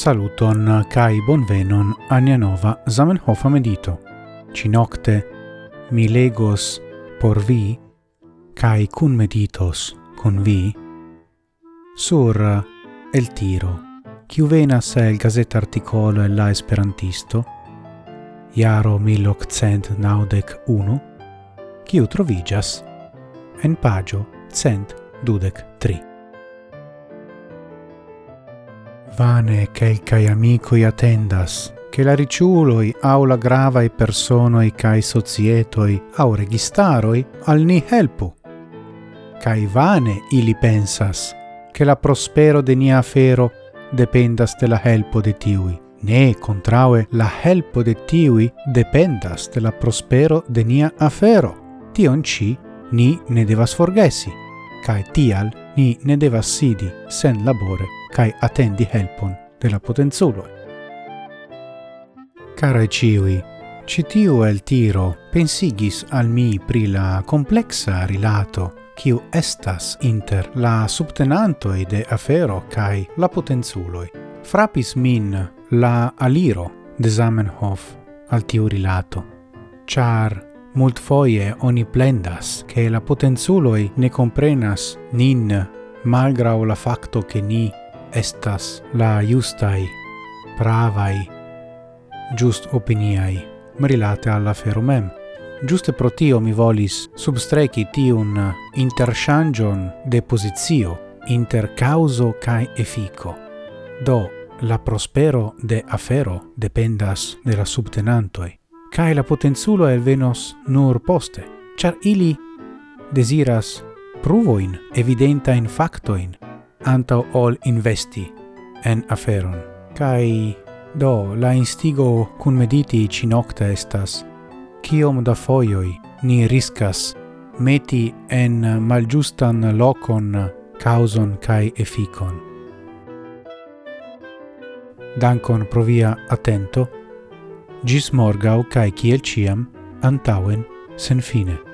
Saluton kai bonvenon ania nova Zamenhof medito. Cinocte mi legos por vi kai kun meditos kun vi sur el tiro. Kiu venas el gazeta articolo el la esperantisto Jaro 1891 kiu trovigas en pagio cent dudec tri. Vane quelcae amicoi attendas, che la riciuloi au la gravae personoi cae societoi au registaroi al ni helpu. Cae vane ili pensas, che la prospero de nia afero dependas de la helpo de tiui, ne contraue la helpo de tiui dependas de la prospero de nia afero. Tion ci ni ne devas forgesi, cae tial ni ne devas sidi sen labore cae attendi helpon de la potenzuloi. Carae ciui, citiu el tiro pensigis al mi pri la complexa rilato kiu estas inter la subtenantoi de afero cae la potenzuloi. Frapis min la aliro de Zamenhof al tiu rilato, char mult foie oni plendas che la potenzuloi ne comprenas nin malgrau la facto che ni estas la justai, pravai, just opiniai, merilate alla ferumem. Giuste pro tio mi volis substreci tiun interchangion de posizio inter causo cae effico. Do, la prospero de afero dependas de la subtenantoi, cae la potenzulo elvenos nur poste, char ili desiras pruvoin evidenta in factoin antau ol investi en aferon. Kai do la instigo cun mediti ci nocta estas kiom da foioi ni riscas meti en malgiustan locon causon kai efficon. Dankon pro via attento, gis morgau kai kiel ciam, antauen sen fine.